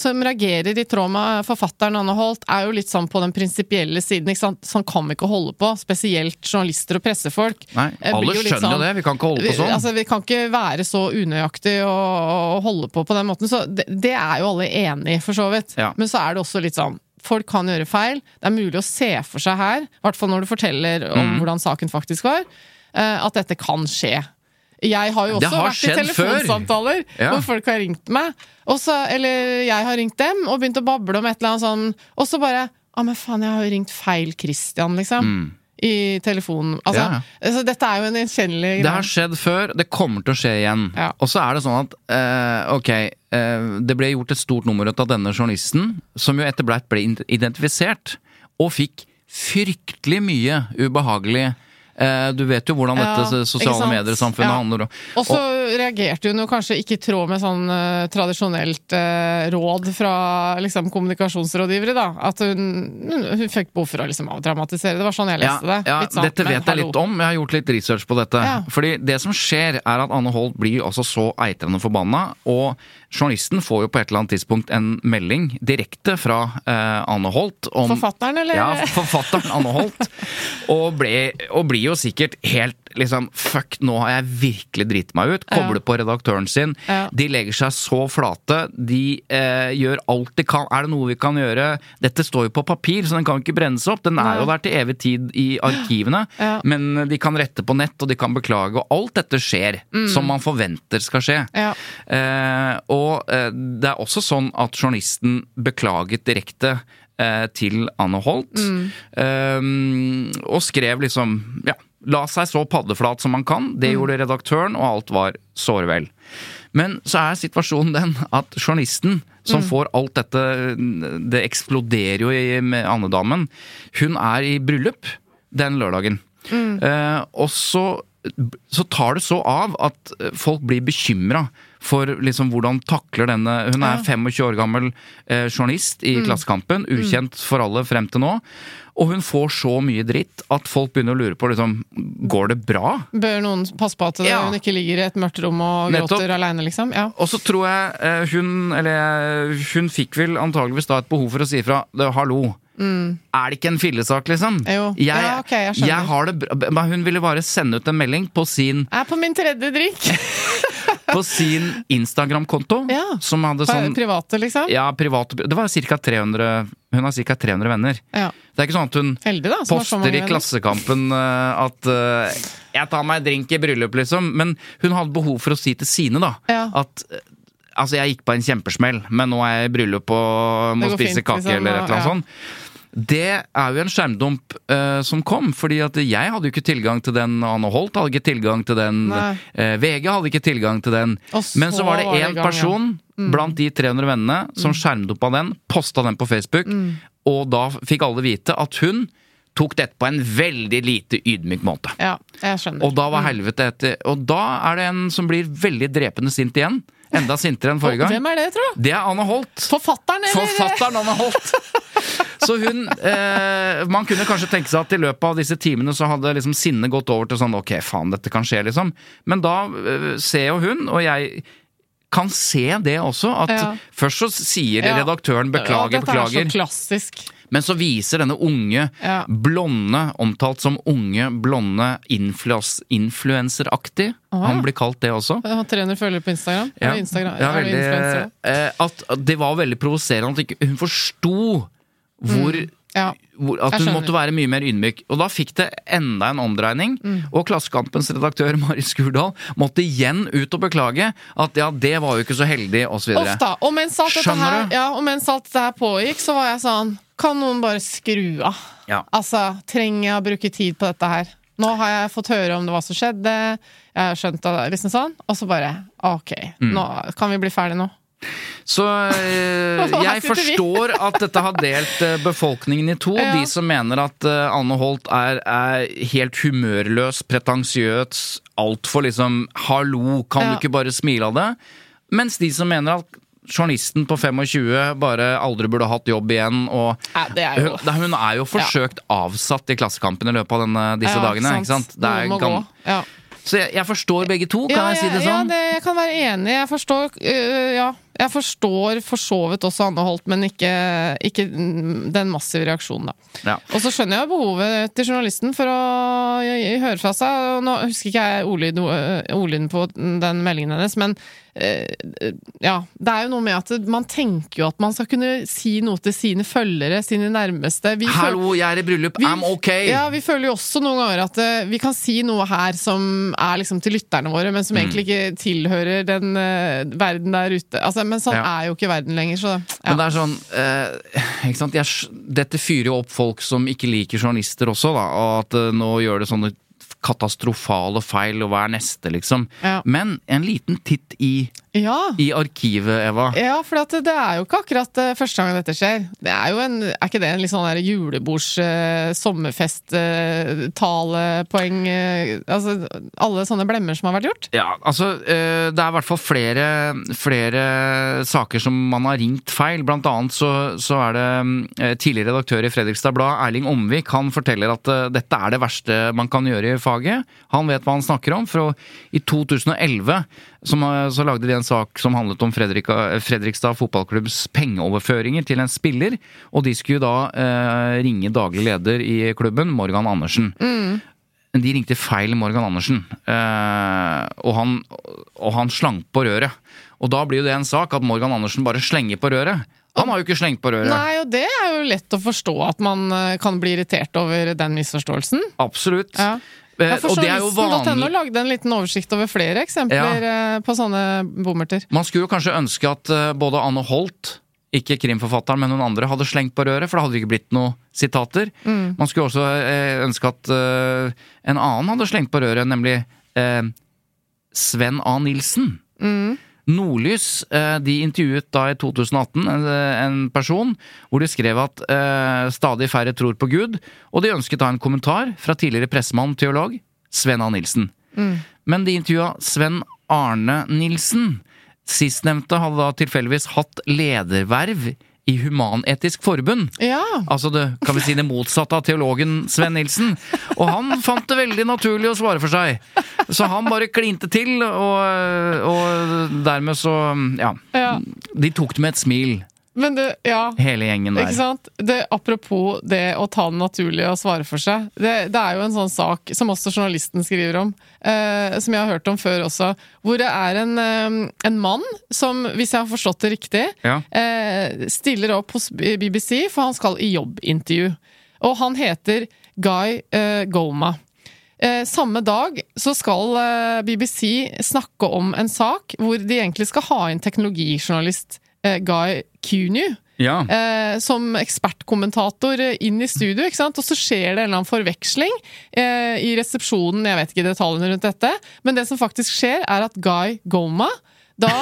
Som reagerer i tråd med forfatteren Anne Holt, er jo litt sånn på den prinsipielle siden. ikke sant? Sånn kan vi ikke holde på. Spesielt journalister og pressefolk. Nei, Eh, alle skjønner jo sånn- det. Vi kan ikke holde på sånn. Altså, vi kan ikke være så unøyaktig og, og holde på på den måten. Så det, det er jo alle enig i, for så vidt. Ja. Men så er det også litt sånn Folk kan gjøre feil. Det er mulig å se for seg her, i hvert fall når du forteller om Mm. hvordan saken faktisk var, eh, at dette kan skje. Jeg har jo også har vært i telefonsamtaler Ja. hvor folk har ringt meg, så, eller jeg har ringt dem og begynt å bable om et eller annet sånn, og så bare Å, men faen, jeg har jo ringt feil Christian, liksom. I telefonen. Altså. Ja. altså, dette er jo en gjenkjennelig Det har skjedd før, det kommer til å skje igjen. Ja. Og så er det sånn at uh, ok, uh, det ble gjort et stort nummer av denne journalisten, som jo etter hvert ble identifisert, og fikk fryktelig mye ubehagelig eh, Du vet jo hvordan dette sosiale medier-samfunnet Ja. handler om. Og så reagerte hun jo kanskje ikke i tråd med sånn uh, tradisjonelt uh, råd fra liksom, kommunikasjonsrådgivere, da. At hun, hun fikk behov for å liksom, avdramatisere. Det var sånn jeg leste det. Ja, Litt sånn, dette men vet jeg hallo. litt om. Jeg har gjort litt research på dette. Ja. Fordi det som skjer, er at Anne Holt blir altså så eitrende forbanna, og journalisten får jo på et eller annet tidspunkt en melding direkte fra uh, Anne Holt om Forfatteren, eller? Ja, forfatteren Anne Holt. og, ble, og blir jo sikkert helt liksom Fuck, nå har jeg virkelig driti meg ut. Kobler Ja. på redaktøren sin. Ja. De legger seg så flate. De eh, gjør alt de kan. Er det noe vi kan gjøre? Dette står jo på papir, så den kan jo ikke brennes opp. Den er jo der til evig tid i arkivene. Ja. Men de kan rette på nett, og de kan beklage. Og alt dette skjer som man forventer skal skje. Mm. Eh, og eh, det er også sånn at journalisten beklaget direkte eh, til Anne Holt. Mm. Eh, og skrev liksom ja, la seg så paddeflat som man kan. Det Mm. gjorde redaktøren, og alt var såre vel. Men så er situasjonen den at journalisten som Mm. får alt dette Det eksploderer jo i, med Annedamen. Hun er i bryllup den lørdagen. Mm. Eh, og så så tar det så av at eh, folk blir bekymra for liksom hvordan takler denne Hun er 25 år gammel eh, journalist i Klassekampen, ukjent for alle frem til nå. Og hun får så mye dritt at folk begynner å lure på liksom, går det bra. Bør noen passe på at det, Ja. hun ikke ligger i et mørkt rom og Nettopp. gråter aleine, liksom? Ja. Og så tror jeg eh, hun Eller eh, hun fikk vel antageligvis da et behov for å si ifra. Hallo. Hallo. Er det ikke en fillesak, liksom? Jo. Jo. Ja, ok, jeg skjønner. har det bra. Hun ville bare sende ut en melding på sin, Jeg er på min tredje drikk! på sin Instagram-konto. Ja. Som hadde sånn Private, liksom? Ja, private Det var ca. 300 Hun har ca. 300 venner. Ja. Det er ikke sånn at hun Heldig, da. poster i. Klassekampen uh, at uh, 'jeg tar meg en drink i bryllup', liksom. Men hun hadde behov for å si til sine, da, Ja. at eh, Altså, jeg gikk på en kjempesmell, men nå er jeg i bryllup og må spise fint, kake liksom, eller et eller annet sånt. Det er jo en skjermdump uh, som kom, fordi at jeg hadde jo ikke tilgang til den, Anne Holt hadde ikke tilgang til den, Nei. eh, VG hadde ikke tilgang til den. Men så var det én person person blant de 300 vennene som skjermdumpa den, posta den på Facebook, og da fikk alle vite at hun tok dette på en veldig lite ydmyk måte. Ja, jeg skjønner. Og da var helvete etter Og da er det en som blir veldig drepende sint igjen. Enda sintere enn forrige gang. Hvem er det, tro? Det er Anne Holt. Forfatteren, eller? Forfatteren Anne Holt. Så hun eh, Man kunne kanskje tenke seg at i løpet av disse timene så hadde liksom sinnet gått over til sånn ok, faen, dette kan skje, liksom. Men da eh, ser jo hun, og jeg kan se det også, at Ja. først så sier Ja. redaktøren beklager, ja, dette beklager. er så klassisk. Men så viser denne unge, blonde, omtalt som unge, blonde, influens- influenseraktig, Å, han blir kalt det også. Han trener 300 følgere på Instagram. Instagram. Veldig, eh, at det var veldig provoserende at hun forsto hvor, Ja. hvor At hun måtte være mye mer ydmyk. Og da fikk det enda en omdreining. Mm. Og Klassekampens redaktør Mari Skurdal måtte igjen ut og beklage at ja, det var jo ikke så heldig, osv. Og mens alt dette her, ja, og mens alt dette her pågikk, så var jeg sånn Kan noen bare skru av? Ja. Altså, trenger jeg å bruke tid på dette her? Nå har jeg fått høre om det hva som skjedde, jeg har skjønt det, liksom sånn, og så bare Ok, Mm. nå kan vi bli ferdig nå? Så eh, jeg forstår at dette har delt eh, befolkningen i to. Ja. De som mener at eh, Anne Holt er, er helt humørløs, pretensiøs, altfor liksom 'hallo, kan Ja. du ikke bare smile av det'? Mens de som mener at journalisten på 25 bare aldri burde hatt jobb igjen, og Ja, det er hun, hun er jo forsøkt avsatt i Klassekampen i løpet av denne, disse Ja, dagene. Ikke sant? Det er Noen gå. Ja. Så jeg, jeg forstår begge to, kan Ja, jeg si det ja, sånn? det, jeg kan være enig. Jeg forstår, uh, ja, jeg forstår for så vidt også Anne Holt, men ikke, ikke den massive reaksjonen, da. Ja. Og så skjønner jeg behovet til journalisten for å høre fra seg. Nå husker ikke jeg ordlyd, ordlyden på den meldingen hennes, men ja. Det er jo noe med at man tenker jo at man skal kunne si noe til sine følgere, sine nærmeste. Vi Hallo, jeg er i bryllup, vi- I'm ok! Ja, vi føler jo også noen ganger at eh, vi kan si noe her som er liksom til lytterne våre, men som Mm. egentlig ikke tilhører den uh, verden der ute. Altså, men sånn Ja. er jo ikke verden lenger, så Men det er sånn uh, ikke sant? Jeg, Dette fyrer jo opp folk som ikke liker journalister også, da. Og at uh, nå gjør det sånne katastrofale feil, og hva er neste, liksom. Ja. Men en liten titt i, Ja. i arkivet, Eva. Ja, for at det er jo ikke akkurat eh, første gang dette skjer. Det er jo en, er ikke det en litt sånn der julebords, eh, eh, Altså alle sånne blemmer som har vært gjort? Ja, altså Det er i hvert fall flere, flere saker som man har ringt feil. Blant annet så, så er det eh, tidligere redaktør i Fredrikstad Blad, Erling Omvik, han forteller at dette er det verste man kan gjøre i faget. Han vet hva han snakker om. For i 2011 som, eh, så lagde de en sak som handlet om Fredrik, Fredrikstad fotballklubbs pengeoverføringer til en spiller. Og de skulle da eh, ringe daglig leder i klubben, Morgan Andersen. Men de ringte feil Morgan Andersen, eh, og, han, og han slang på røret. Og da blir jo det en sak at Morgan Andersen bare slenger på røret. Han har jo ikke slengt på røret. Nei, og det er jo lett å forstå at man eh, kan bli irritert over den misforståelsen. Absolutt. Ja. Eh, Ja, for Journalisten.no lagde en liten oversikt over flere eksempler ja. på sånne bommerter. Man skulle jo kanskje ønske at eh, både Anne Holt, ikke krimforfatteren, men noen andre, hadde slengt på røret, for da hadde det ikke blitt noe sitater. Mm. Man skulle også eh, ønske at eh, en annen hadde slengt på røret, nemlig eh, Sven A. Nilsen. Mm. Nordlys eh, de intervjuet da i 2018 en, en person hvor de skrev at eh, stadig færre tror på Gud, og de ønsket da en kommentar fra tidligere pressemann teolog Sven A. Nilsen. Men de intervjua Sven Arne Nilsen. Sistnevnte hadde da tilfeldigvis hatt lederverv i Human-Etisk Forbund. Ja. Altså det, kan vi si det motsatte av teologen Sven Nilsen. Og han fant det veldig naturlig å svare for seg. Så han bare klinte til, og, og dermed så Ja. Ja. De tok det med et smil, Men det, ja. hele gjengen Ikke sant? Det, apropos det å ta det naturlige og svare for seg. Det, det er jo en sånn sak som også journalisten skriver om, eh, som jeg har hørt om før også, hvor det er en, eh, en mann som, hvis jeg har forstått det riktig, Ja. eh, stiller opp hos BBC, for han skal i jobbintervju. Og han heter Guy eh, Goma. Eh, samme dag så skal eh, BBC snakke om en sak hvor de egentlig skal ha inn teknologijournalist Guy Cunew. Ja. Eh, som ekspertkommentator eh, inn i studio, ikke sant? og så skjer det en eller annen forveksling eh, i resepsjonen. Jeg vet ikke detaljene rundt dette, men det som faktisk skjer, er at Guy Goma da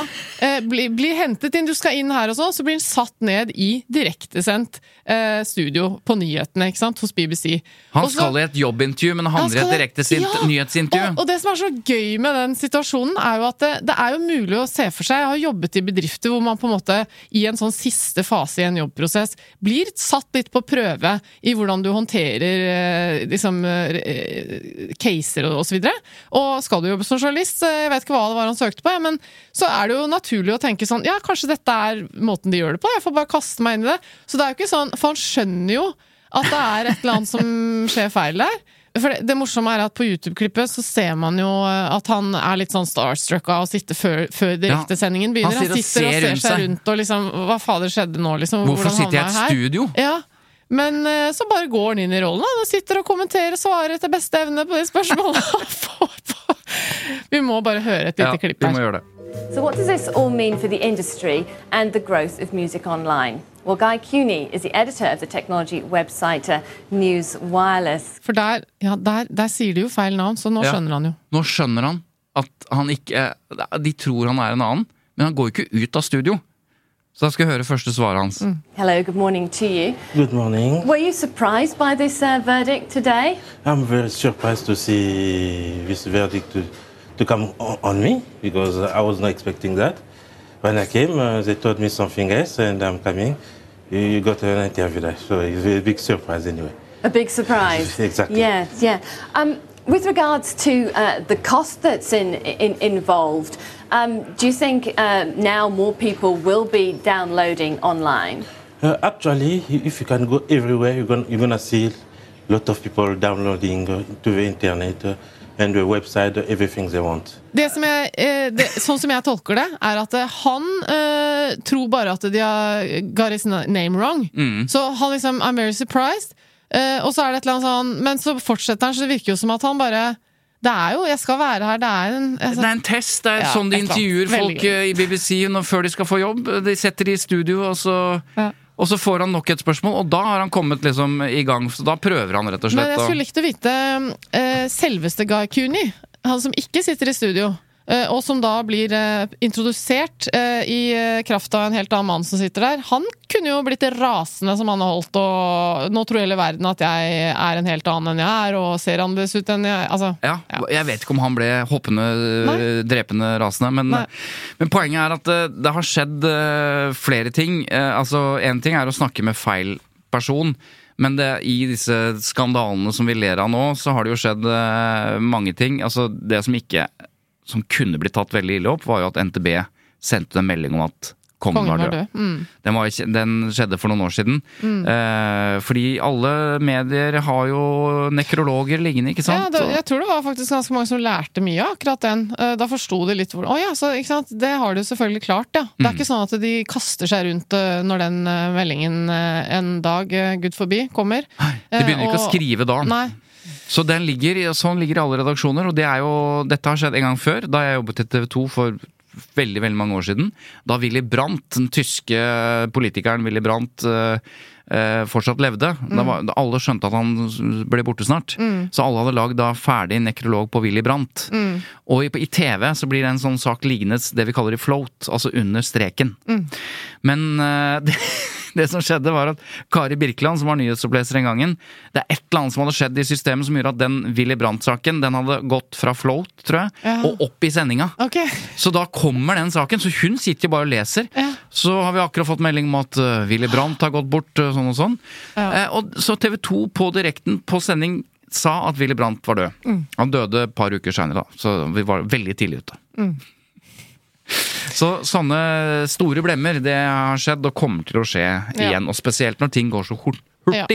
eh, blir, bli hentet inn, du skal inn her og sånn, så blir han satt ned i direktesendt eh, studio på nyhetene, ikke sant, hos BBC. Han Også, skal i et jobbintervju, men han havner i et direktesendt Ja! nyhetsintervju. Og, og det som er så gøy med den situasjonen, er jo at det, det er jo mulig å se for seg Jeg har jobbet i bedrifter hvor man på en måte i en sånn siste fase i en jobbprosess blir satt litt på prøve i hvordan du håndterer eh, liksom eh, caser og, og så videre. Og skal du jobbe som journalist, eh, jeg vet ikke hva det var han søkte på, ja, men så er det jo naturlig å tenke sånn Ja, kanskje dette er måten de gjør det på, jeg får bare kaste meg inn i det. Så det er jo ikke sånn For han skjønner jo at det er et eller annet som skjer feil der. For det, det morsomme er at På YouTube-klippet så ser man jo at han er litt sånn starstruck av å sitte før, før direktesendingen begynner. han Han sitter og sitter og ser ser seg rundt og liksom Hva fader skjedde nå, liksom? Hvorfor sitter jeg i et her? studio? Ja. Men eh, så bare går han inn i rollen. Han sitter og kommenterer og svarer etter beste evne på de spørsmålene han får på. Vi må bare høre et lite Ja, klipp vi må gjøre det. So, what does this all mean for the industry and the growth of music online? Well, Guy Cuny is the editor of the technology website uh, News Wireless. For der, ja, der, der sier de jo feil navn, så nå Ja. skjønner han jo. Nå skjønner han at han ikke De tror han er en annen, men han går jo ikke ut av studio. Så da skal jeg høre første svaret hans. Hello, good morning to you. Good morning. Were you surprised by this uh, verdict today? I'm very surprised to see this verdict to, to come on, on me because I was not expecting that. When I came, uh, they told me something else, and I'm coming. You, you got an interview there, so it's a big surprise anyway. A big surprise. Exactly. Yes, yeah. Um, with regards to uh, the cost that's in, in, involved, um, do you think uh, now more people will be downloading online? Uh, actually, if you can go everywhere, you're gonna, you're gonna see a lot of people downloading uh, to the internet uh, website everything they want. Det som jeg, eh, det, sånn som jeg tolker det, er at eh, han uh, tror bare at de har got his name wrong. Så han liksom I'm very surprised. Uh, og så er det et eller annet sånn Men så fortsetter han, så det virker jo som at han bare Det er jo Jeg skal være her, det er en altså, Det er en test. Det er Ja, sånn de intervjuer folk i BBC når, før de skal få jobb. De setter de i studio, og så, Ja. Og så får han nok et spørsmål, og da har han kommet liksom i gang. Så da prøver han rett og slett. Men jeg skulle likt å vite uh, selveste Guy Cooney, han som ikke sitter i studio, og som da blir eh, introdusert eh, i eh, kraft av en helt annen mann som sitter der. Han kunne jo blitt rasende som han har holdt, og nå tror hele verden at jeg er en helt annen enn jeg er, og ser annerledes ut enn jeg Altså. Ja, Jeg vet ikke om han ble hoppende, Nei. drepende, rasende, men, men poenget er at eh, det har skjedd eh, flere ting. Eh, altså, Én ting er å snakke med feil person. Men det, i disse skandalene som vi ler av nå, så har det jo skjedd eh, mange ting. Altså, Det som ikke Som kunne blitt tatt veldig ille opp, var jo at NTB sendte en melding om at kongen, Kongen var var død. død. Mm. Den, var, den skjedde for noen år siden. Eh, fordi alle medier har jo nekrologer liggende, ikke Ja, sant? det, jeg tror det var faktisk ganske mange som lærte mye av akkurat den. Eh, Da forsto de litt hvor Å ja, så ikke sant. Det har du selvfølgelig klart, ja. Det er Mm. ikke sånn at de kaster seg rundt eh, når den eh, meldingen en dag, gud forbi, kommer. De begynner ikke å skrive da. Nei. Så den ligger, sånn ligger alle redaksjoner, og det er jo, dette har skjedd en gang før, da jeg jobbet i TV 2 for veldig veldig mange år siden. Da Willy Brandt, den tyske politikeren Willy Brandt, eh, eh, fortsatt levde. Da var, da alle skjønte at han ble borte snart. Så alle hadde lagd da ferdig nekrolog på Willy Brandt. Og i, i TV så blir det en sånn sak liggende det vi kaller i float, altså under streken. Men eh, det, det som skjedde, var at Kari Birkeland, som var nyhetsoppleser den gangen Det er et eller annet som hadde skjedd i systemet som gjorde at den Willy Brandt-saken Den hadde gått fra float, tror jeg, Ja. og opp i sendinga. Ok. Så da kommer den saken, så hun sitter jo bare og leser. Ja. Så har vi akkurat fått melding om at uh, Willy Brandt har gått bort, uh, sånn og sånn. Ja. Eh, og så TV 2 på direkten på sending sa at Willy Brandt var død. Mm. Han døde et par uker seinere, da, så vi var veldig tidlig ute. Mm. Så sånne store blemmer, det har skjedd og kommer til å skje igjen. Og spesielt når ting går så hurtig. Ja.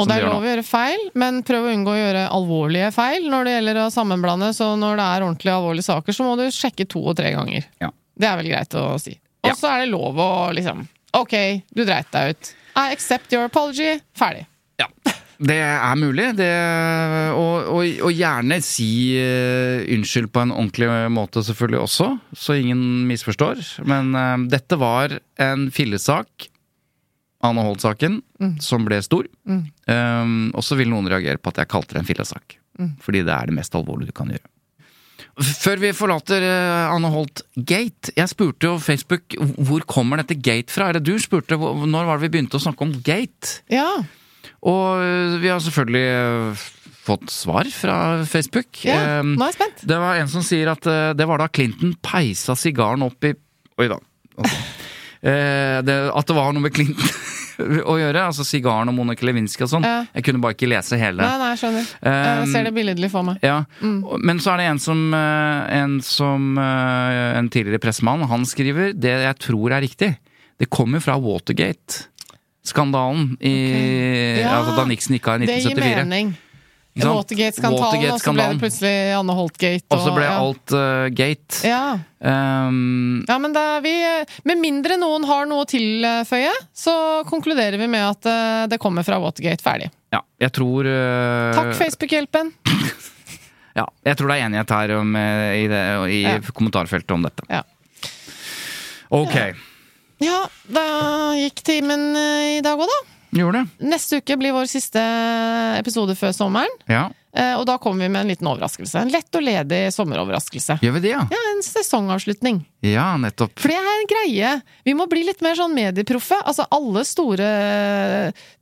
Og det er lov å gjøre feil, men prøv å unngå å gjøre alvorlige feil når det gjelder å sammenblande. Så når det er ordentlig alvorlige saker, så må du sjekke to og tre ganger. Ja. Det er vel greit å si. Og Ja. så er det lov å liksom Ok, du dreit deg ut. I accept your apology. Ferdig. Ja, det er mulig. Det, og, og, og gjerne si uh, unnskyld på en ordentlig måte selvfølgelig også, så ingen misforstår. Men uh, dette var en fillesak, Anne Holt-saken, som ble stor. Um, og så vil noen reagere på at jeg kalte det en fillesak. Fordi det er det mest alvorlige du kan gjøre. Før vi forlater Anne Holt Gate Jeg spurte jo Facebook hvor kommer dette Gate fra. Er det du spurte? Når var det vi begynte å snakke om Gate? Ja. Og øh, vi har selvfølgelig øh, fått svar fra Facebook. ja. Ehm, Nå er jeg spent. det var en som sier at det var da Clinton peisa sigaren opp i Oi da. Eh, det, at det var noe med Clinton å gjøre. Altså sigaren og Monica Lewinsky og sånn. Ja. Jeg kunne bare ikke lese hele. Nei, nei, jeg skjønner. Jeg ser det billedlig for meg. Ja, Men så er det en som, eh, en som eh, En tidligere pressemann, han skriver det jeg tror er riktig. Det kommer fra Watergate-skandalen Okay. Ja, altså Da Nixon gikk av i Det gir 1974. mening. Watergate-skandalen, Watergate-skandalen, og så ble det plutselig Anne Holt-gate. Og så ble ja. alt uh, gate. Ja. Um, Ja, men vi Med mindre noen har noe å tilføye, så konkluderer vi med at uh, det kommer fra Watergate. Ferdig. ja, jeg tror uh, Takk, Facebook-hjelpen. Ja, jeg tror det er enighet her om, eh, i, det, i kommentarfeltet om dette. Ja. Ok. Ja, da gikk timen eh, i dag òg, da. Gjorde det. Neste uke blir vår siste episode før sommeren. Ja. eh, Og da kommer vi med en liten overraskelse. En lett og ledig sommeroverraskelse. Gjør vi det, ja? Ja, en sesongavslutning. Ja, nettopp. For det er en greie. Vi må bli litt mer sånn medieproffe. Altså, alle store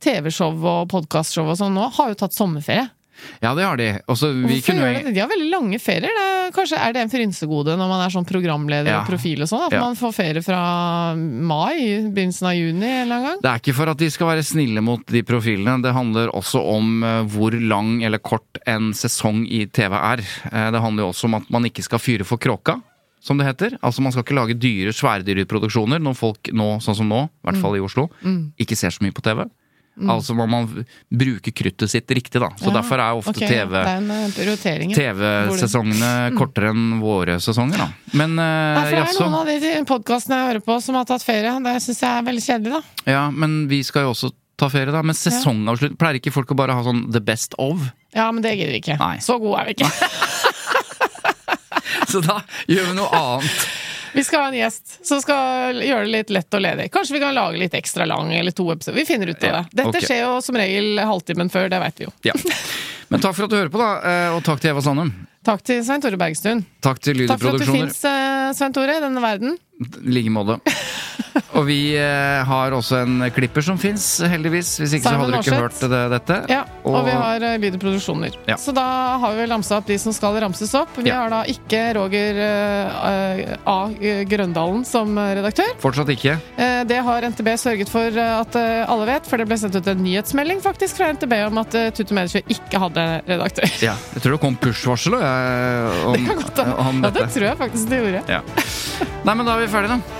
TV-show og podkastshow og sånn nå har jo tatt sommerferie. Ja, det har de. Også, vi Hvorfor kunne gjør de det? De har veldig lange ferier. Det er, kanskje er det en frynsegode når man er sånn programleder Ja. og profil og sånn? At Ja. man får ferie fra mai, begynnelsen av juni en eller annen gang? Det er ikke for at de skal være snille mot de profilene, det handler også om eh, hvor lang eller kort en sesong i TV er. Eh, Det handler jo også om at man ikke skal fyre for kråka, som det heter. Altså man skal ikke lage dyre, sværdyrproduksjoner når folk nå, sånn som nå, i hvert fall i Oslo, ikke ser så mye på TV. Altså må man bruke kruttet sitt riktig, da. Så Ja, derfor er ofte okay, TV en eh. TV-sesongene kortere enn våre sesonger, da. Men Nei, eh, for det er noen av de podkastene jeg hører på som har tatt ferie. Det syns jeg er veldig kjedelig, da. Ja, men vi skal jo også ta ferie, da. Men sesongavslutt Pleier ikke folk å bare ha sånn the best of? Ja, men det gidder vi ikke. Nei. Så gode er vi ikke. Så da gjør vi noe annet. Vi skal ha en gjest som skal gjøre det litt lett og ledig. Kanskje vi kan lage litt ekstra lang eller to episoder. Vi finner ut av det. Dette okay. skjer jo som regel halvtimen før, det veit vi jo. Ja. Men takk for at du hører på, da. eh, Og takk til Eva Sandum. Takk til Svein Tore Bergstuen. Takk til Takk for at du Lydproduksjoner. fins, Svein Tore, i denne verden. I like måte. Og vi eh, har også en klipper som fins, heldigvis. Hvis ikke så hadde du ikke hørt det, dette. Ja, og, Og- vi har uh, produksjoner Ja. Så da har vi ramsa opp de som skal ramses opp. Vi Ja. har da ikke Roger uh, A. Grøndalen som eh, redaktør. Fortsatt ikke. Uh, Det har NTB sørget for eh, at eh, alle vet, for det ble sendt ut en nyhetsmelding faktisk fra NTB om at uh, Tutu Medisjø ikke hadde redaktør. Ja, jeg tror det kom push-varsel eh, om, Det kan godt hende. om Ja, det tror jeg faktisk det gjorde. Ja. Nei, men da er vi ferdige, da.